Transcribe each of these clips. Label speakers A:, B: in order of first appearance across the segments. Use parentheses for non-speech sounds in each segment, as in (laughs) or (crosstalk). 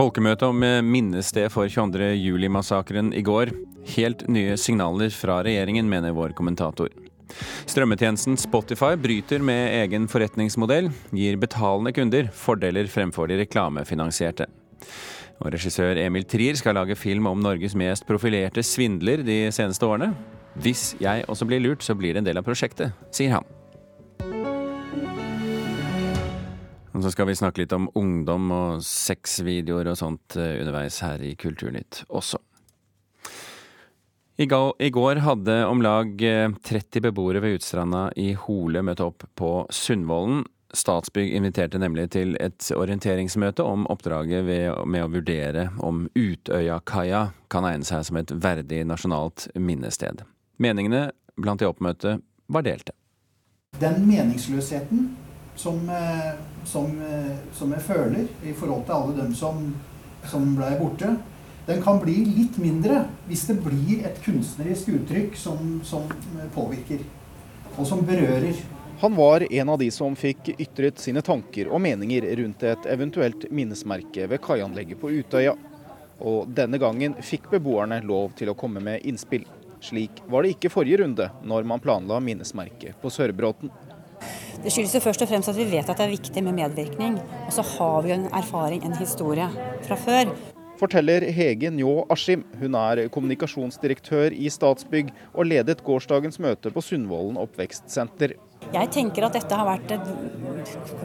A: Folkemøte om minnested for 22. juli-massakren i går. Helt nye signaler fra regjeringen, mener vår kommentator. Strømmetjenesten Spotify bryter med egen forretningsmodell, gir betalende kunder fordeler fremfor de reklamefinansierte. Og regissør Emil Trier skal lage film om Norges mest profilerte svindler de seneste årene. Hvis jeg også blir lurt, så blir det en del av prosjektet, sier han. Og så skal vi snakke litt om ungdom og sexvideoer og sånt eh, underveis her i Kulturnytt også. I går hadde om lag 30 eh, beboere ved Utstranda i Hole møtt opp på Sundvolden. Statsbygg inviterte nemlig til et orienteringsmøte om oppdraget med å vurdere om Utøyakaia kan egne seg som et verdig nasjonalt minnested. Meningene blant de oppmøtte var delte.
B: Den meningsløsheten som, eh, som, eh, som, jeg føler i forhold til alle dem som, som ble borte, den kan bli litt mindre hvis det blir et kunstnerisk uttrykk som, som påvirker, og som berører.
C: Han var en av de som fikk ytret sine tanker og meninger rundt et eventuelt minnesmerke ved kaianlegget på Utøya. Og denne gangen fikk beboerne lov til å komme med innspill. Slik var det ikke forrige runde, når man planla minnesmerket på Sørbråten.
D: Det skyldes jo først og fremst at vi vet at det er viktig med medvirkning. Og så har vi jo en erfaring, en historie fra før.
C: Forteller Hege Njå Askim. Hun er kommunikasjonsdirektør i Statsbygg og ledet gårsdagens møte på Sundvolden oppvekstsenter.
D: Jeg tenker at dette har vært et,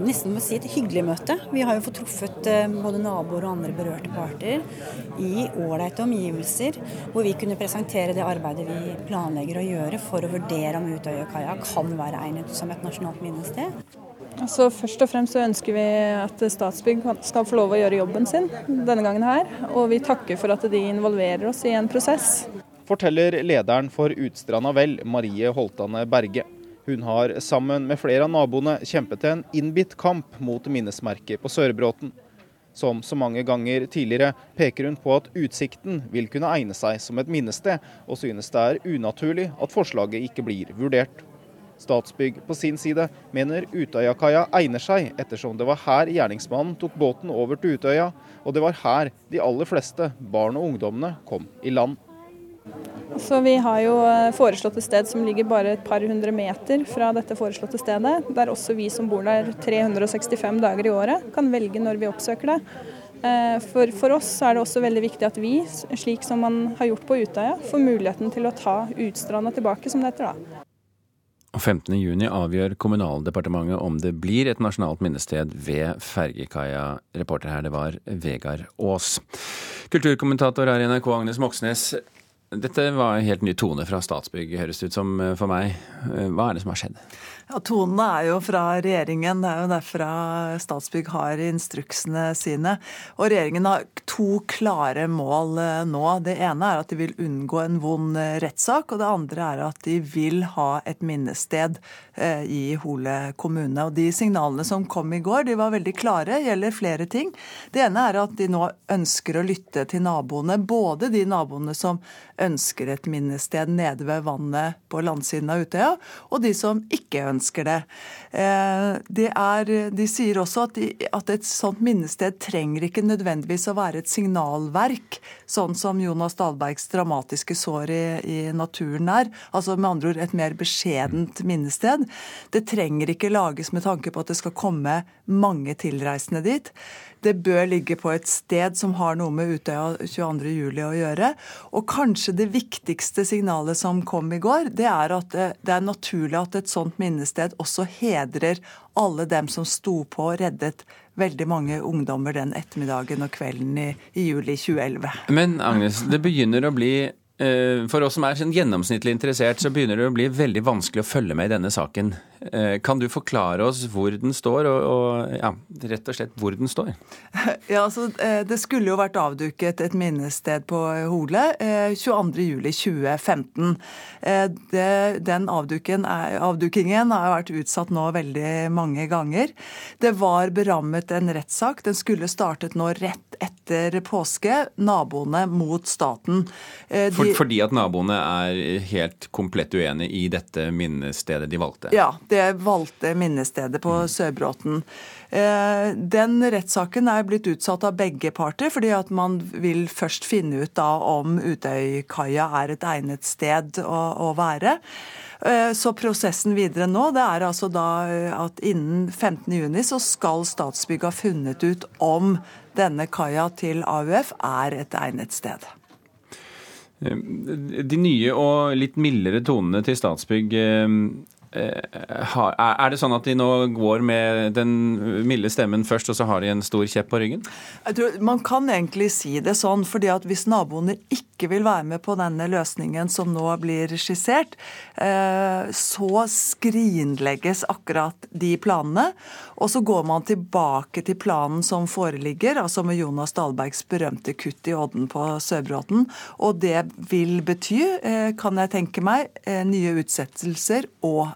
D: nesten må si et hyggelig møte. Vi har jo fått truffet eh, både naboer og andre berørte parter i ålreite omgivelser, hvor vi kunne presentere det arbeidet vi planlegger å gjøre for å vurdere om Utøyakaia kan være egnet som et nasjonalt minnested.
E: Altså, først og fremst så ønsker vi at Statsbygg skal få lov å gjøre jobben sin denne gangen her. Og vi takker for at de involverer oss i en prosess.
C: Forteller lederen for Utstranda Vel, Marie Holtane Berge. Hun har sammen med flere av naboene kjempet en innbitt kamp mot minnesmerket på Sørbråten. Som så mange ganger tidligere peker hun på at utsikten vil kunne egne seg som et minnested, og synes det er unaturlig at forslaget ikke blir vurdert. Statsbygg på sin side mener Utøyakaia egner seg, ettersom det var her gjerningsmannen tok båten over til Utøya, og det var her de aller fleste barn og ungdommene kom i land.
E: Så Vi har jo eh, foreslått et sted som ligger bare et par hundre meter fra dette foreslåtte stedet. Der også vi som bor der 365 dager i året kan velge når vi oppsøker det. Eh, for, for oss er det også veldig viktig at vi, slik som man har gjort på Utøya, får muligheten til å ta Utstranda tilbake, som det heter da.
A: 15.6 avgjør Kommunaldepartementet om det blir et nasjonalt minnested ved fergekaia. Reporter her, det var Vegard Aas. Kulturkommentator her i NRK, Agnes Moxnes. Dette var en helt ny tone fra Statsbygg, høres det ut som eh, for meg. Eh, hva er det som har skjedd?
F: Ja, Tonene er jo fra regjeringen. Det er jo derfra Statsbygg har instruksene sine. Og regjeringen har to klare mål eh, nå. Det ene er at de vil unngå en vond rettssak. Og det andre er at de vil ha et minnested i Hole kommune. Og de signalene som kom i går, de var veldig klare. Gjelder flere ting. Det ene er at de nå ønsker å lytte til naboene. Både de naboene som ønsker et minnested nede ved vannet på landsiden av Utøya, og de som ikke ønsker det. Eh, de, er, de sier også at, de, at, et sånt minnested trenger ikke nødvendigvis å være et signalverk, sånn som Jonas Dahlbergs dramatiske sår i, i naturen er. Altså med andre ord et mer beskjedent minnested. Det trenger ikke lages med tanke på at det skal komme mange tilreisende dit. Det bør ligge på et sted som har noe med Utøya 22.07 å gjøre. Og kanskje det viktigste signalet som kom i går, det er at det er naturlig at et sånt minnested også hedrer alle dem som sto på og reddet veldig mange ungdommer den ettermiddagen og kvelden i, i juli 2011.
A: Men Agnes, det begynner å bli Eh, for oss som er sånn gjennomsnittlig interessert, så begynner det å bli veldig vanskelig å følge med i denne saken. Eh, kan du forklare oss hvor den står, og, og ja, rett og slett hvor den står? (laughs)
F: Ja, altså, eh, Det skulle jo vært avduket et minnested på Hole 22.07.2015. Den avdukingen har vært utsatt nå veldig mange ganger. Det var berammet en rettssak. Den skulle startet nå rett etter etter påske naboene mot staten.
A: De, For, fordi at naboene er helt komplett uenig i dette minnestedet de valgte?
F: Ja, det valgte minnestedet på. Sørbråten. Den rettssaken er blitt utsatt av begge parter, fordi at man vil først finne ut da om Utøykaia er et egnet sted å, å være. Eh, så prosessen videre nå det er altså da eh, at innen 15.6 så skal Statsbygg ha funnet ut om denne kaia til AUF er et egnet sted.
A: Eh, de nye og litt mildere tonene til Statsbygg Eh, er det sånn at de nå går med den milde stemmen først, og så har de en stor kjepp på ryggen?
F: Jeg tror Man kan egentlig si det sånn, fordi at hvis naboene ikke vil være med på denne løsningen som nå blir skissert, eh, så skrinlegges akkurat de planene. Og så går man tilbake til planen som foreligger, altså med Jonas Dahlbergs berømte kutt i Odden på Sørbråten. Og det vil bety, eh, kan jeg tenke meg, nye utsettelser og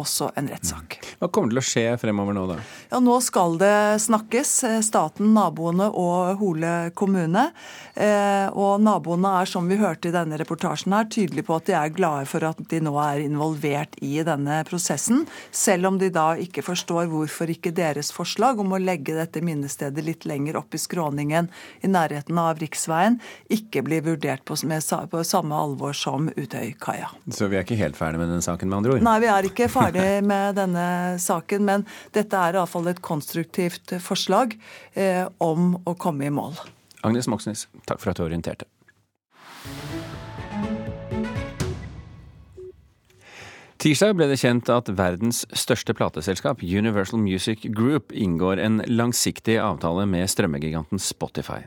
F: også en rettssak.
A: Hva kommer til å skje fremover nå, da?
F: Ja, Nå skal det snakkes. Eh, staten, naboene og Hole kommune. Eh, og naboene er, som vi hørte i denne reportasjen her, tydelige på at de er glade for at de nå er involvert i denne prosessen. Selv om de da ikke forstår hvorfor ikke deres forslag om å legge dette minnestedet litt lenger opp i skråningen i nærheten av riksveien ikke blir vurdert på, med, på samme alvor som Utøykaia.
A: Så vi er ikke helt ferdig med den saken, med andre ord?
F: Nei, vi er ikke ferdig ferdig med denne saken, men dette er iallfall et konstruktivt forslag eh, om å komme i mål.
A: Agnes Moxnes, takk for at du orienterte. Tirsdag ble det kjent at verdens største plateselskap, Universal Music Group, inngår en langsiktig avtale med strømmegiganten Spotify.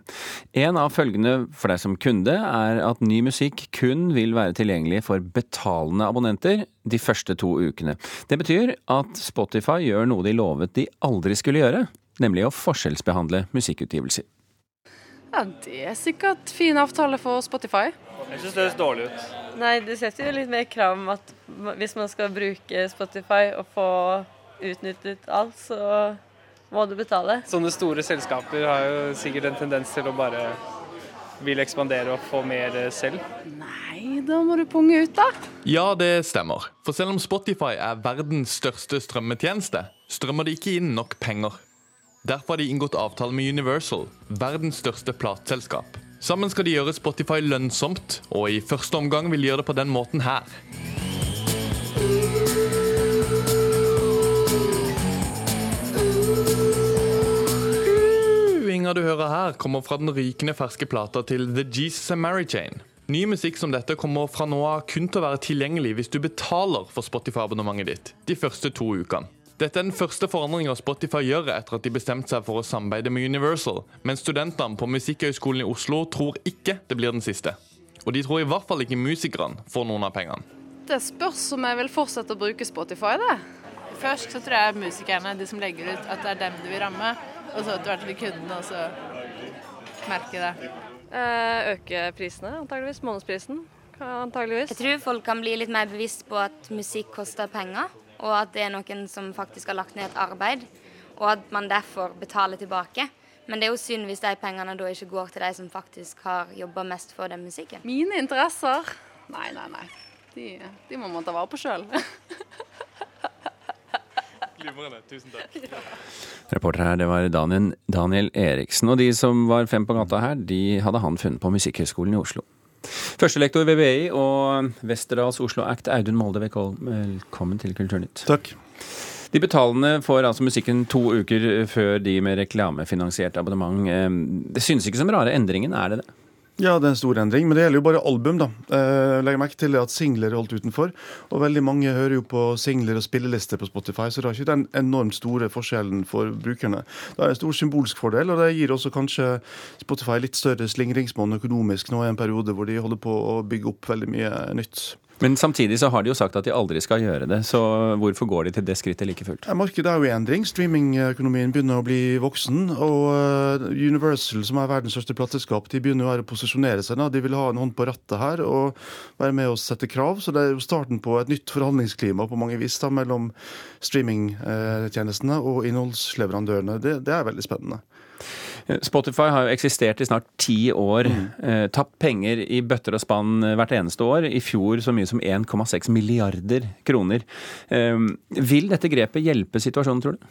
A: En av følgene for deg som kunde er at ny musikk kun vil være tilgjengelig for betalende abonnenter de første to ukene. Det betyr at Spotify gjør noe de lovet de aldri skulle gjøre, nemlig å forskjellsbehandle musikkutgivelser.
G: Ja, Det er sikkert fin avtale for Spotify.
H: Jeg syns det høres dårlig ut.
I: Nei, det setter jo litt mer krav om at hvis man skal bruke Spotify og få utnyttet alt, så må du betale.
H: Sånne store selskaper har jo sikkert en tendens til å bare vil ekspandere og få mer selv.
G: Nei, da må du punge ut, da.
J: Ja, det stemmer. For selv om Spotify er verdens største strømmetjeneste, strømmer det ikke inn nok penger. Derfor har de inngått avtale med Universal, verdens største plateselskap. Sammen skal de gjøre Spotify lønnsomt, og i første omgang vil de gjøre det på den måten her. Inga du hører her, kommer fra den rykende ferske plata til The Jesus and Mary Chain. Ny musikk som dette kommer fra nå av kun til å være tilgjengelig hvis du betaler for Spotify-abonnementet ditt de første to ukene. Dette er den første forandringa Spotify gjør etter at de bestemte seg for å samarbeide med Universal, men studentene på Musikkhøgskolen i Oslo tror ikke det blir den siste. Og de tror i hvert fall ikke musikerne får noen av pengene.
G: Det spørs om jeg vil fortsette å bruke Spotify, det.
K: Først så tror jeg musikerne, de som legger ut, at det er dem det vil ramme. Og så etter hvert vil kundene også merke det.
I: Eh, øke prisene, antageligvis. Månedsprisen. Antageligvis.
L: Jeg tror folk kan bli litt mer bevisst på at musikk koster penger og at det er noen som faktisk har lagt ned et arbeid, og at man derfor betaler tilbake. Men det er jo synd hvis de pengene da ikke går til de som faktisk har jobba mest for den musikken.
G: Mine interesser? Nei, nei, nei. De, de må man ta vare på sjøl. (laughs)
J: Glimrende. Tusen takk. Ja.
A: Reporter her, det var Daniel, Daniel Eriksen. Og de som var fem på gata her, de hadde han funnet på Musikkhøgskolen i Oslo. Førstelektor ved BI og Westerdals Oslo Act, Audun Molde, velkommen til Kulturnytt.
M: Takk.
A: De betalende får altså musikken to uker før de med reklamefinansiert abonnement. Eh, det synes ikke som rare endringen, er det det?
M: Ja, det er en stor endring, men det gjelder jo bare album. da. Eh, legger merke til at singler er holdt utenfor. Og veldig mange hører jo på singler og spillelister på Spotify, så det har ikke den enormt store forskjellen for brukerne. Det er en stor symbolsk fordel, og det gir også kanskje Spotify litt større slingringsmonn økonomisk nå i en periode hvor de holder på å bygge opp veldig mye nytt.
A: Men samtidig så har de jo sagt at de aldri skal gjøre det, så hvorfor går de til det skrittet like fullt?
M: Markedet er jo i endring. Streamingøkonomien begynner å bli voksen. Og eh, Universal, som er verdens største plateselskap, de begynner jo å posisjonere seg. De vil ha en hånd på rattet her og være med og sette krav. Så det er jo starten på et nytt forhandlingsklima på mange vis da, mellom streamingtjenestene og innholdsleverandørene. Det, det er veldig spennende.
A: Spotify har jo eksistert i snart ti år. Mm. Eh, tapt penger i bøtter og spann hvert eneste år. I fjor så mye som 1,6 milliarder kroner. Eh, vil dette grepet hjelpe situasjonen, tror du?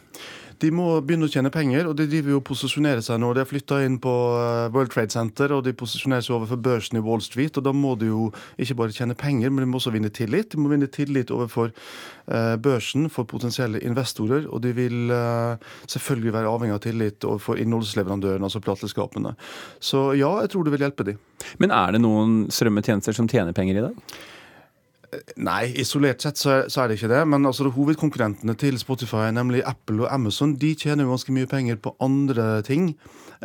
M: De må begynne å tjene penger, og de driver jo å posisjonere seg nå. De har flytta inn på eh, World Trade Center, og de posisjonerer seg overfor børsen i Wall Street. og Da må de jo ikke bare tjene penger, men de må også vinne tillit. De må vinne tillit overfor eh, børsen for potensielle investorer, og de vil eh, selvfølgelig være avhengig av tillit overfor innholdsleverandørene, altså plateselskapene. Så ja, jeg tror det vil hjelpe de.
A: Men er det noen strømmetjenester som tjener penger i dag?
M: Nei, isolert sett så er, så er, det ikke det. Men altså, hovedkonkurrentene til Spotify, nemlig Apple og Amazon, de tjener jo ganske mye penger på andre ting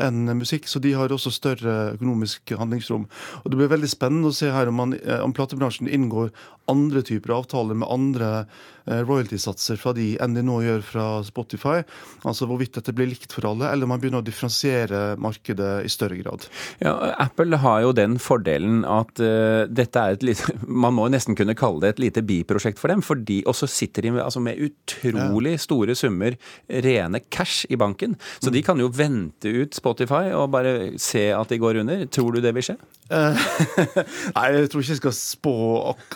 M: enn musikk, så de har også større økonomisk handlingsrom. Og Det blir veldig spennende å se her om, man, eh, om platebransjen inngår andre typer avtaler med andre royalty-satser fra de enn de nå gjør fra Spotify. Altså hvorvidt dette blir likt for alle, eller man begynner å differensiere markedet i større grad.
A: Ja, Apple har jo den fordelen at uh, dette er et lite (laughs) Man må nesten kunne kalle det et lite biprosjekt for dem. fordi Og så sitter de med, altså med utrolig ja. store summer rene cash i banken. Så mm. de kan jo vente ut Spotify og bare se at de går under. Tror du det vil skje?
M: Eh, (laughs) nei, jeg tror ikke jeg skal spå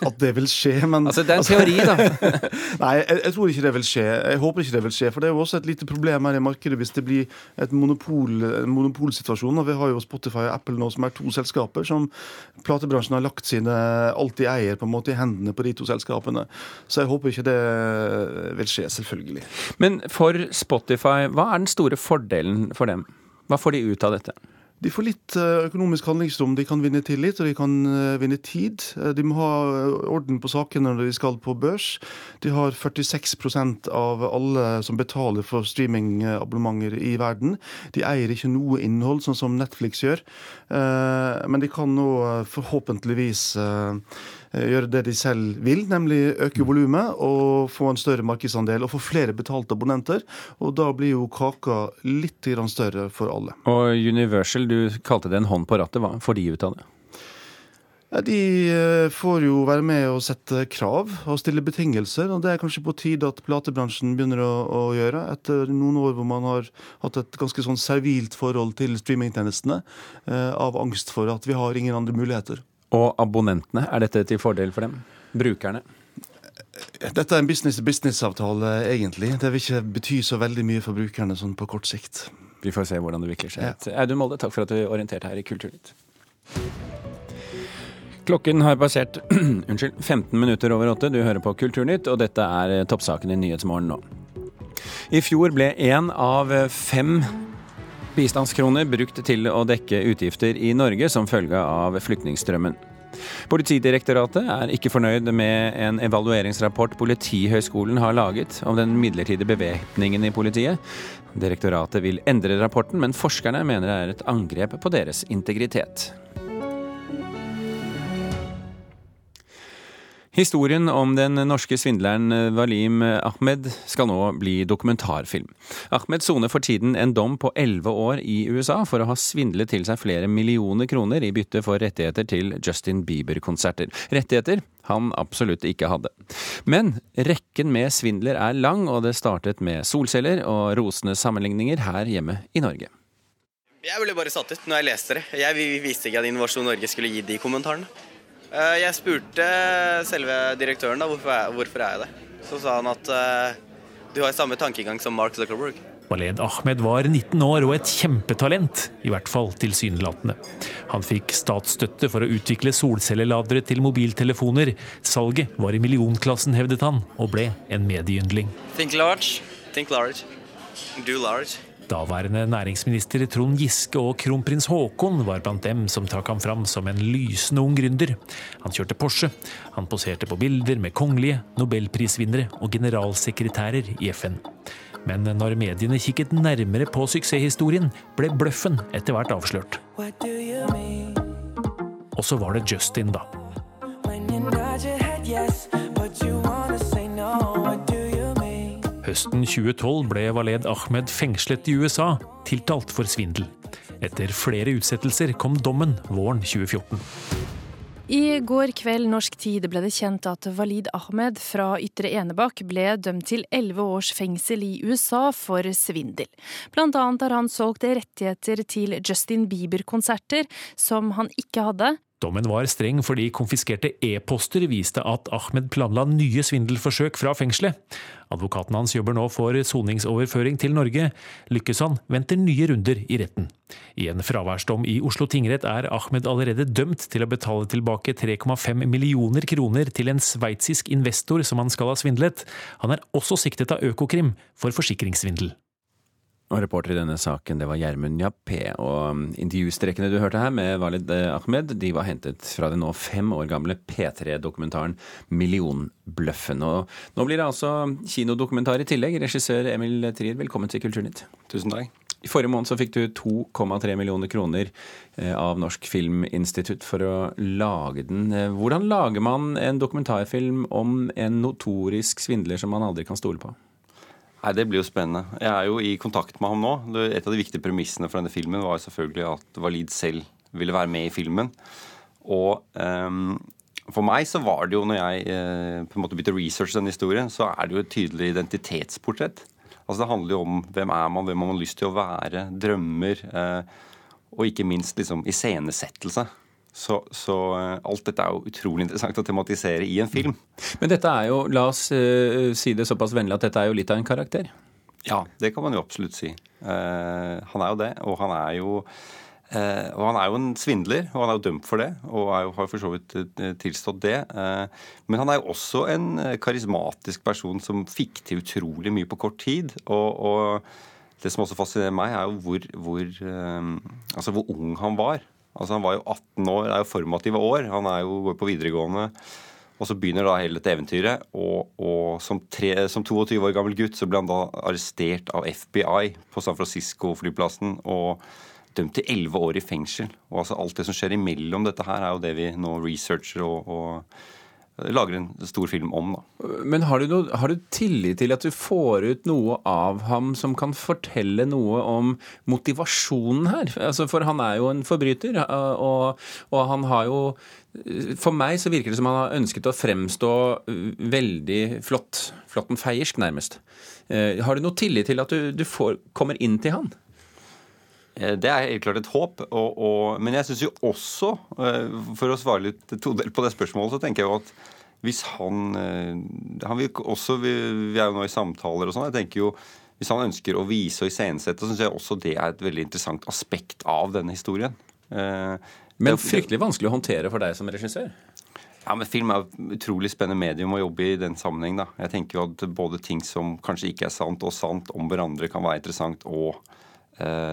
M: at det vil skje, men
A: Altså, det er en teori, da. (laughs)
M: nei, jeg, jeg, tror ikke det vil skje. Jeg håper ikke det vil skje. For det er jo også et lite problem her i markedet hvis det blir et monopol, en monopolsituasjon. Og vi har jo Spotify og Apple nå, som er to selskaper som platebransjen har lagt sine alt de eier, på en måte i hendene på de to selskapene. Så jeg håper ikke det vil skje, selvfølgelig.
A: Men for Spotify, hva er den store fordelen for dem? Hva får de ut av dette?
M: De får litt eh, økonomisk handlingsrom. De kan vinne tillit, og de kan eh, vinne tid. Eh, de må ha orden på sakene når de skal på børs. De har 46% av alle som betaler for streamingabonnementer i verden. De eier ikke noe innhold, sånn som Netflix gjør. Men de kan nå forhåpentligvis gjøre det de selv vil, nemlig øke volumet og få en større markedsandel og få flere betalte abonnenter. Og da blir jo kaka litt større for alle.
A: Og Universal, du kalte det en hånd på rattet. Hva får de ut av det?
M: Ja, de eh, får jo være med og sette krav og stille betingelser. og Det er kanskje på tide at platebransjen begynner å, å, gjøre, etter noen år hvor man har hatt et ganske sånn servilt forhold til streamingtjenestene, eh, av angst for at vi har ingen andre muligheter.
A: Og abonnentene, er dette til fordel for dem? Brukerne?
M: Dette er en business-to-business-avtale, egentlig. Det vil ikke bety så veldig mye for brukerne sånn på kort sikt.
A: Vi får se hvordan det vikler seg. Ja. Audun Molde, takk for at du orienterte her i Kulturnytt. Klokken har passert (clears throat) unnskyld, 15 minutter over åtte. Du hører på Kulturnytt, og dette er toppsaken i Nyhetsmorgen nå. I fjor ble én av fem bistandskroner brukt til å dekke utgifter i Norge som følge av flyktningstrømmen. Politidirektoratet er ikke fornøyd med en evalueringsrapport Politihøgskolen har laget om den midlertidige bevæpningen i politiet. Direktoratet vil endre rapporten, men forskerne mener det er et angrep på deres integritet. Historien om den norske svindleren Walim Ahmed skal nå bli dokumentarfilm. Ahmed soner for tiden en dom på elleve år i USA for å ha svindlet til seg flere millioner kroner i bytte for rettigheter til Justin Bieber-konserter. Rettigheter han absolutt ikke hadde. Men rekken med svindler er lang, og det startet med solceller og rosende sammenligninger her hjemme i Norge.
N: Jeg ble bare satt ut når jeg leste det. Jeg visste ikke at Innovasjon Norge skulle gi de kommentarene. Eh, jeg spurte selve direktøren da, hvorfor, er, hvorfor er jeg det. Så sa han at uh, du har samme tankegang som Mark Zuckerberg.
O: Waled Ahmed var 19 år og et kjempetalent, i hvert fall tilsynelatende. Han fikk statsstøtte for å utvikle solcelleladere til mobiltelefoner. Salget var i millionklassen, hevdet han, og ble en medieyndling.
N: Think large, think large, do large.
O: Daværende næringsminister Trond Giske og kronprins Haakon var blant dem som trakk ham fram som en lysende ung gründer. Han kjørte Porsche, han poserte på bilder med kongelige, nobelprisvinnere og generalsekretærer i FN. Men når mediene kikket nærmere på suksesshistorien, ble bløffen etter hvert avslørt. Og så var det Justin, da. Høsten 2012 ble Waled Ahmed fengslet i USA, tiltalt for svindel. Etter flere utsettelser kom dommen våren 2014.
P: I går kveld norsk tid ble det kjent at Walid Ahmed fra Ytre Enebakk ble dømt til elleve års fengsel i USA for svindel. Blant annet har han solgt rettigheter til Justin Bieber-konserter som han ikke hadde,
O: Dommen var streng fordi konfiskerte e-poster viste at Ahmed planla nye svindelforsøk fra fengselet. Advokaten hans jobber nå for soningsoverføring til Norge. Lykkes han, venter nye runder i retten. I en fraværsdom i Oslo tingrett er Ahmed allerede dømt til å betale tilbake 3,5 millioner kroner til en sveitsisk investor som han skal ha svindlet. Han er også siktet av Økokrim for forsikringssvindel.
A: Og reporter i denne saken, det var Gjermund Jappé. Og intervjustrekkene du hørte her med Walid eh, Ahmed, de var hentet fra den nå fem år gamle P3-dokumentaren Millionbløffen. Og nå blir det altså kinodokumentar i tillegg. Regissør Emil Trier, velkommen til Kulturnytt.
Q: Tusen takk.
A: I forrige måned så fikk du 2,3 millioner kroner eh, av Norsk Filminstitutt for å lage den. Eh, hvordan lager man en dokumentarfilm om en notorisk svindler som man aldri kan stole på?
Q: Nei, Det blir jo spennende. Jeg er jo i kontakt med ham nå. Et av de viktige premissene for denne filmen var selvfølgelig at Walid selv ville være med i filmen. Og um, for meg så var det jo, når jeg uh, på en måte begynte å researche denne historien, så er det jo et tydelig identitetsportrett. Altså Det handler jo om hvem er man, hvem har man lyst til å være, drømmer, uh, og ikke minst liksom iscenesettelse. Så, så, eh, alt dette er jo utrolig interessant å tematisere i en film.
A: Men dette er jo, la oss uh, si det såpass vennlig, at dette er jo litt av en karakter?
Q: Ja, det kan man jo absolutt si. Uh, han er jo det. Og han er jo uh, og han er jo en svindler, og han er jo dømt for det. Og jo, har for så vidt tilstått det. men han er jo også en karismatisk person som fikk til utrolig mye på kort tid. og, og det som også fascinerer meg, er jo hvor, hvor, altså hvor ung han var. Altså Han var jo 18 år, det er jo formative år. Han er jo, går på videregående. Og så begynner da hele dette eventyret. Og, og som, tre, som, 22 år gammel gutt så ble han da arrestert av FBI på San Francisco-flyplassen. og dømt til 11 år i fengsel. Og altså alt det som skjer imellom dette her, er jo det vi nå researcher og, og lager en stor film om. Da.
A: Men har du, noe, har du, tillit til at du får ut noe av ham som kan fortelle noe om motivasjonen her? Altså, for han er jo en forbryter, og, og, han har jo For meg så virker det som han har ønsket å fremstå veldig flott. Flottenfeiersk, nærmest. Eh, har du noe tillit til at du, du får, kommer inn til han?
Q: Eh, det er helt klart et håp. Og, og, men jeg syns jo også, eh, for å svare litt todelt på det spørsmålet, så tenker jeg jo at hvis han, eh, han vil også, vi, vi, er jo nå i samtaler og sånn. jeg tenker jo Hvis han ønsker å vise og iscenesette, så syns jeg også det er et veldig interessant aspekt av denne historien.
A: Men fryktelig vanskelig å håndtere for deg som regissør?
Q: Ja, men Film er et utrolig spennende medium å jobbe i den sammenheng. da. Jeg tenker jo at både ting som kanskje ikke er sant, og sant om hverandre kan være interessant. og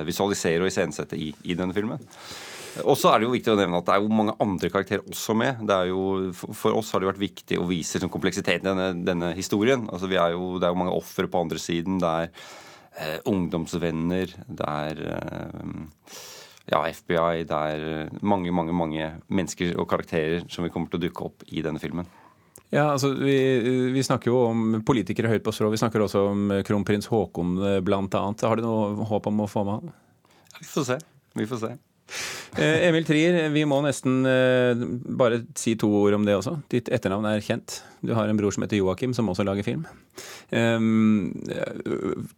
Q: visualisere og iscenesette i, i denne filmen. Og så er det jo viktig å nevne at det er jo mange andre karakterer også med. Det er jo, for oss har det vært viktig å vise liksom, kompleksiteten i denne, denne, historien. Altså, er jo, det er jo mange ofre på andre siden. Det er eh, ungdomsvenner. Det er eh, ja, FBI. Det er mange, mange, mange mennesker og karakterer som vi kommer til å dukke opp i denne filmen.
A: Ja, altså vi, vi, snakker jo om politikere høyt på strå. Vi snakker også om kronprins Haakon eh, bl.a. Har du noe håp om å få med han?
Q: Vi får se. Vi får se.
A: Eh, Emil Trier, vi må nesten eh, bare si to ord om det også. Ditt etternavn er kjent. Du har en bror som heter Joakim, som også lager film.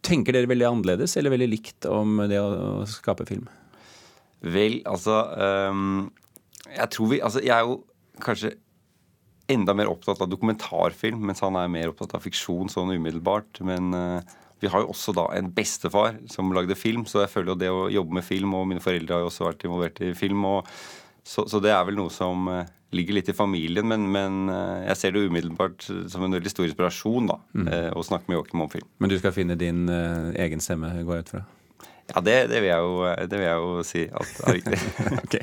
A: Tenker dere veldig annerledes eller veldig likt om det å, å skape film?
Q: Vel, altså um, Jeg tror vi Altså, jeg er jo kanskje enda mer opptatt av dokumentarfilm, mens han er mer opptatt av fiksjon sånn umiddelbart. Men uh, vi har jo også da en bestefar som lagde film, så jeg føler jo det å jobbe med film Og mine foreldre har jo også vært involvert i film. Og, så, så, det er vel noe som uh, ligger litt i familien, men, men uh, jeg ser det umiddelbart som en veldig stor inspirasjon da, mm. å snakke med Joakim om film.
A: Men du skal finne din egen stemme, går jeg ut fra?
Q: Ja, det, det, vil jo, det, vil jeg jo, si at er riktig. (laughs)
A: okay.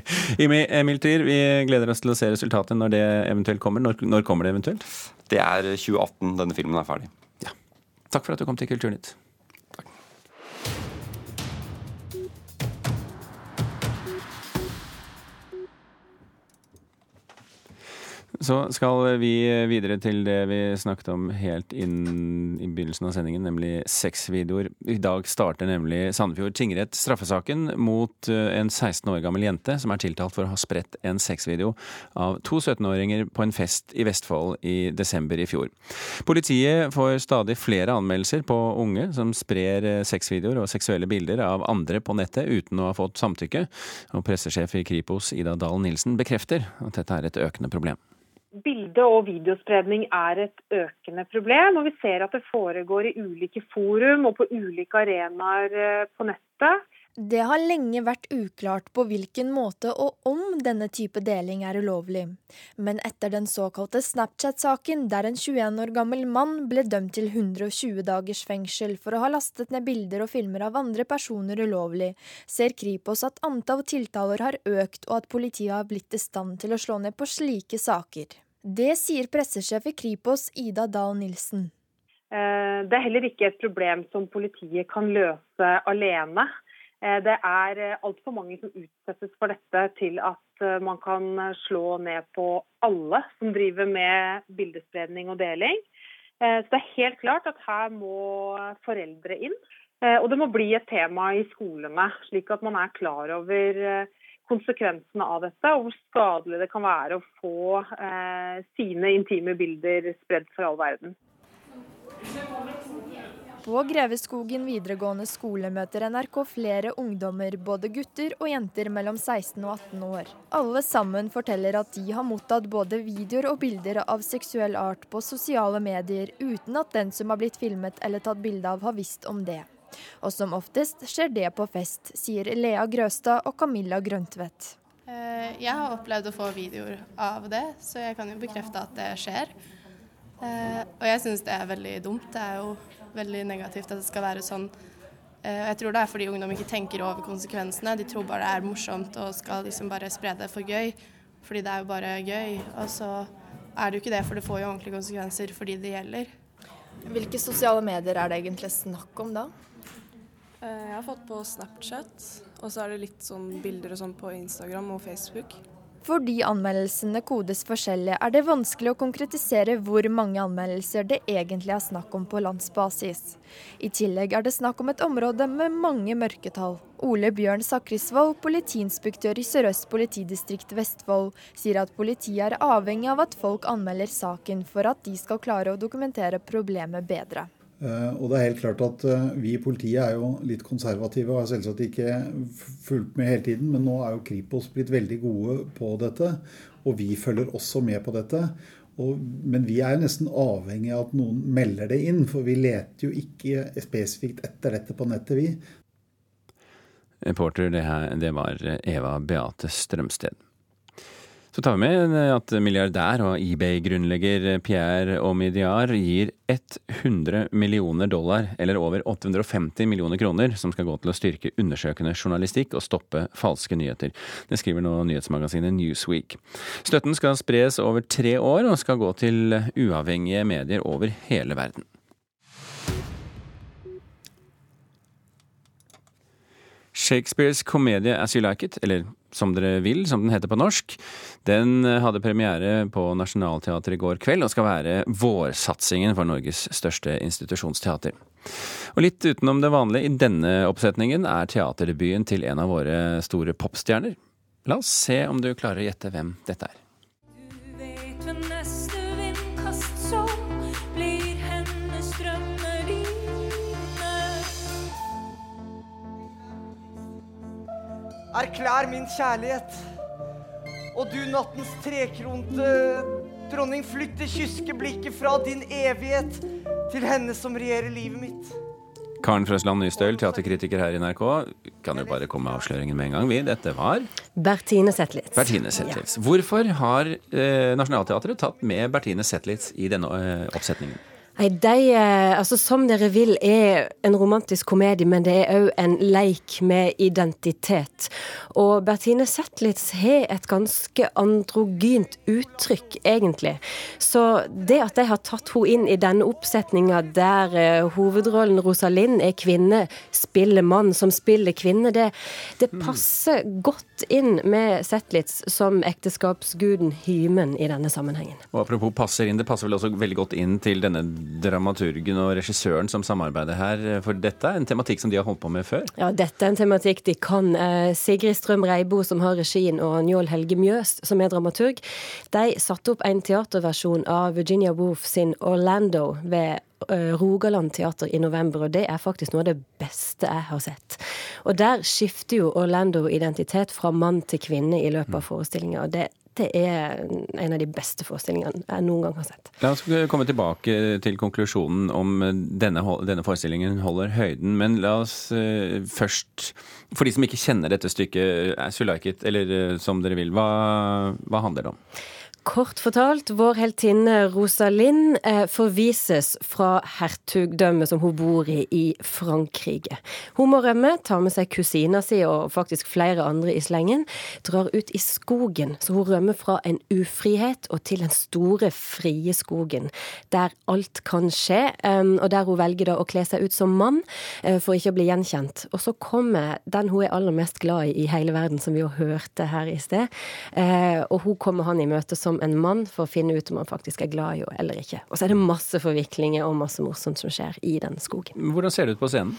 A: Emil Tyr, vi gleder oss til å se resultatet når det eventuelt kommer. Når, når, kommer det eventuelt?
Q: Det er 2018 denne filmen er ferdig.
A: Ja. Takk for at du kom til Kulturnytt. Så skal vi videre til det vi snakket om helt inn i begynnelsen av sendingen, nemlig sexvideoer. I dag starter nemlig Sandefjord tingrett straffesaken mot eh, en 16 år gammel jente som er tiltalt for å ha spredt en sexvideo av to 17-åringer på en fest i Vestfold i desember i fjor. Politiet får stadig flere anmeldelser på unge som sprer eh, sexvideoer og seksuelle bilder av andre på nettet uten å ha fått samtykke, og pressesjef i Kripos Ida Dahl Nilsen bekrefter at dette er et økende problem
R: bilde- og videospredning er et økende problem. Og vi ser at det foregår i ulike forum og på ulike arenaer eh, på nettet.
S: Det har lenge vært uklart på hvilken måte og om denne type deling er ulovlig. Men etter den såkalte Snapchat-saken, der en 21 år gammel mann ble dømt til 120 dagers fengsel for å ha lastet ned bilder og filmer av andre personer ulovlig, ser Kripos at antall tiltaler har økt og at politiet har blitt i stand til å slå ned på slike saker. Det sier pressesjef i Kripos Ida Dahl Nilsen.
R: Eh, det er heller ikke et problem som politiet kan løse alene. Eh, det er eh, altfor mange som utsettes for dette til at man kan slå ned på alle som driver med bildespredning og deling. Så det er helt klart at her må foreldre inn. Og det må bli et tema i skolene, slik at man er klar over konsekvensene av dette, og hvor skadelig det kan være å få eh, sine intime bilder spredd for all verden.
S: På Greveskogen videregående skole møter NRK flere ungdommer, både gutter og jenter mellom 16 og 18 år. Alle sammen forteller at de har mottatt både videoer og bilder av seksuell art på sosiale medier, uten at den som har blitt filmet eller tatt bilde av, har visst om det. Og som oftest skjer det på fest, sier Lea Grøstad og Camilla Grøntvedt.
T: Eh, jeg har opplevd å få videoer av det, så jeg kan jo bekrefte at det skjer. Eh, og jeg syns det er veldig dumt. Det er jo veldig negativt at det skal være sånn. Eh, og jeg tror det er fordi ungdom ikke tenker over konsekvensene. De tror bare det er morsomt og skal liksom bare spre det for gøy. Fordi det er jo bare gøy. Og så er det jo ikke det, for det får jo ordentlige konsekvenser for de det gjelder.
S: Hvilke sosiale medier er det egentlig snakk om da?
U: Eh, jeg har fått på Snapchat, og så er det litt sånn bilder og sånn på Instagram og Facebook.
S: Fordi anmeldelsene kodes forskjellig, er det vanskelig å konkretisere hvor mange anmeldelser det egentlig er snakk om på landsbasis. I tillegg er det snakk om et område med mange mørketall. Ole Bjørn Sakrisvold, politiinspektør i Sør-Øst politidistrikt Vestfold, sier at politiet er avhengig av at folk anmelder saken for at de skal klare å dokumentere problemet bedre.
B: Eh, og det er helt klart at eh, Vi i politiet er jo litt konservative og har selvsagt ikke fulgt med hele tiden. Men nå er jo Kripos blitt veldig gode på dette, og vi følger også med på dette. Og, men vi er jo nesten avhengig av at noen melder det inn, for vi leter jo ikke spesifikt etter dette på nettet, vi.
A: Reporter, det, her, det var Eva Beate Strømsted. Så tar vi med at milliardær og eBay-grunnlegger Pierre Omidyar gir 100 millioner dollar, eller over 850 millioner kroner, som skal gå til å styrke undersøkende journalistikk og stoppe falske nyheter. Det skriver nå nyhetsmagasinet Newsweek. Støtten skal spres over tre år, og skal gå til uavhengige medier over hele verden. Shakespeares komedie As You Like It, eller Som dere vil, som den heter på norsk, den hadde premiere på Nationaltheatret i går kveld og skal være vårsatsingen for Norges største institusjonsteater. Og litt utenom det vanlige i denne oppsetningen er teaterdebuten til en av våre store popstjerner. La oss se om du klarer å gjette hvem dette er. Du vet hvem neste
V: Erklær min kjærlighet. Og du, nattens trekronte dronning, flytt det kyske blikket fra din evighet til henne som regjerer livet mitt.
A: Karen Frøsland Nystøl, teaterkritiker her i NRK. Kan jo bare komme med avsløringen med en gang, vi. Dette var
W: Bertine Zetlitz.
A: Bertine Zetlitz. Ja. Hvorfor har eh, Nationaltheatret tatt med Bertine Zetlitz i denne eh, oppsetningen?
X: Nei, de, eh, altså Som dere vil er en romantisk komedie, men det er òg en leik med identitet. Og Bertine Zetlitz har et ganske androgynt uttrykk, egentlig. Så det at de har tatt henne inn i denne oppsetninga der uh, hovedrollen Rosalind er kvinne, spiller mann som spiller kvinne, det, det mm. passer mm. godt inn med Zetlitz som ekteskapsguden Hymen i denne sammenhengen.
A: Og Apropos passer inn, det passer vel også veldig godt inn til denne dramaturgen og regissøren som samarbeider her, for dette er en tematikk som de har holdt på med før?
X: Ja, dette er en tematikk de kan. Eh, Sigrid Strøm Reibo, som har regien, og Njål Helge Mjøs, som er dramaturg, de satte opp en teaterversjon av Virginia Woolf sin 'Orlando' ved eh, Rogaland teater i november, og det er faktisk noe av det beste jeg har sett. Og der skifter jo Orlando identitet fra mann til kvinne i løpet av forestillinga. Og det det er en av de beste forestillingene jeg noen gang har sett.
A: La oss komme tilbake til konklusjonen om denne, denne forestillingen holder høyden. Men la oss uh, først, for de som ikke kjenner dette stykket, as you like it, eller uh, som dere vil, hva, hva handler det om?
X: Kort fortalt, vår heltinne Rosalind eh, forvises fra hertugdømmet som hun bor i i Frankrike. Hun må rømme, tar med seg kusina si og faktisk flere andre i slengen, drar ut i skogen, så hun rømmer fra en ufrihet og til den store, frie skogen, der alt kan skje, eh, og der hun velger da å kle seg ut som mann eh, for ikke å bli gjenkjent. Og så kommer den hun er aller mest glad i i hele verden, som vi jo hørte her i sted, og hun kommer han i møte som som en mann for å finne ut om han faktisk er glad i henne eller ikke. Og så er det masse forviklinger og masse morsomt som skjer i den skogen.
A: Hvordan ser det ut på scenen?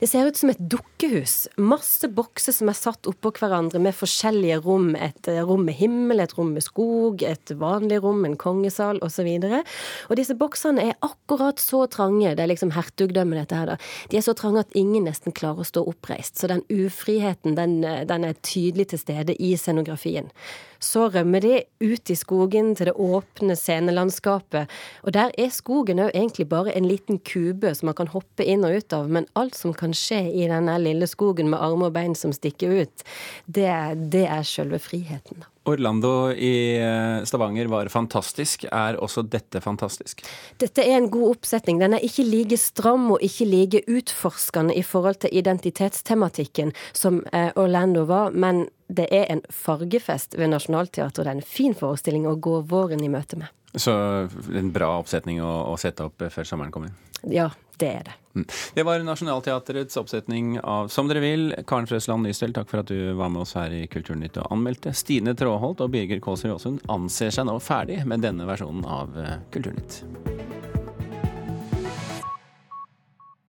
X: Det ser ut som et dukkehus. Masse bokser som er satt oppå hverandre med forskjellige rom. Et eh, rom med himmel, et rom med skog, et vanlig rom, en kongesal osv. Og, og disse boksene er akkurat så trange, det er liksom hertugdømmet dette her, da. De er så trange at ingen nesten klarer å stå oppreist. Så den ufriheten, den, eh, den er tydelig til stede i scenografien. Så rømmer de ut i skogen til det åpne scenelandskapet. Og der er skogen òg egentlig bare en liten kube som man kan hoppe inn og ut av. Men alt som kan skje i denne lille skogen med armer og bein som stikker ut, det, det er sjølve friheten.
A: Orlando i eh, Stavanger var fantastisk. Er også dette fantastisk?
X: Dette er en god oppsetning. Den er ikke like stram og ikke like utforskende i forhold til identitetstematikken som eh, Orlando var, men det er en fargefest ved Nationaltheatret. Det er en fin forestilling å gå våren i møte med.
A: Så en bra oppsetning å, å sette opp før sommeren kommer?
X: Ja, det er det.
A: Mm. Det var Nationaltheatrets oppsetning av Som dere vil. Karen Frøsland Nystel, takk for at du var med oss her i Kulturnytt og anmeldte. Stine Tråholt og Birger Kåsrud Aasund anser seg nå ferdig med denne versjonen av eh, Kulturnytt.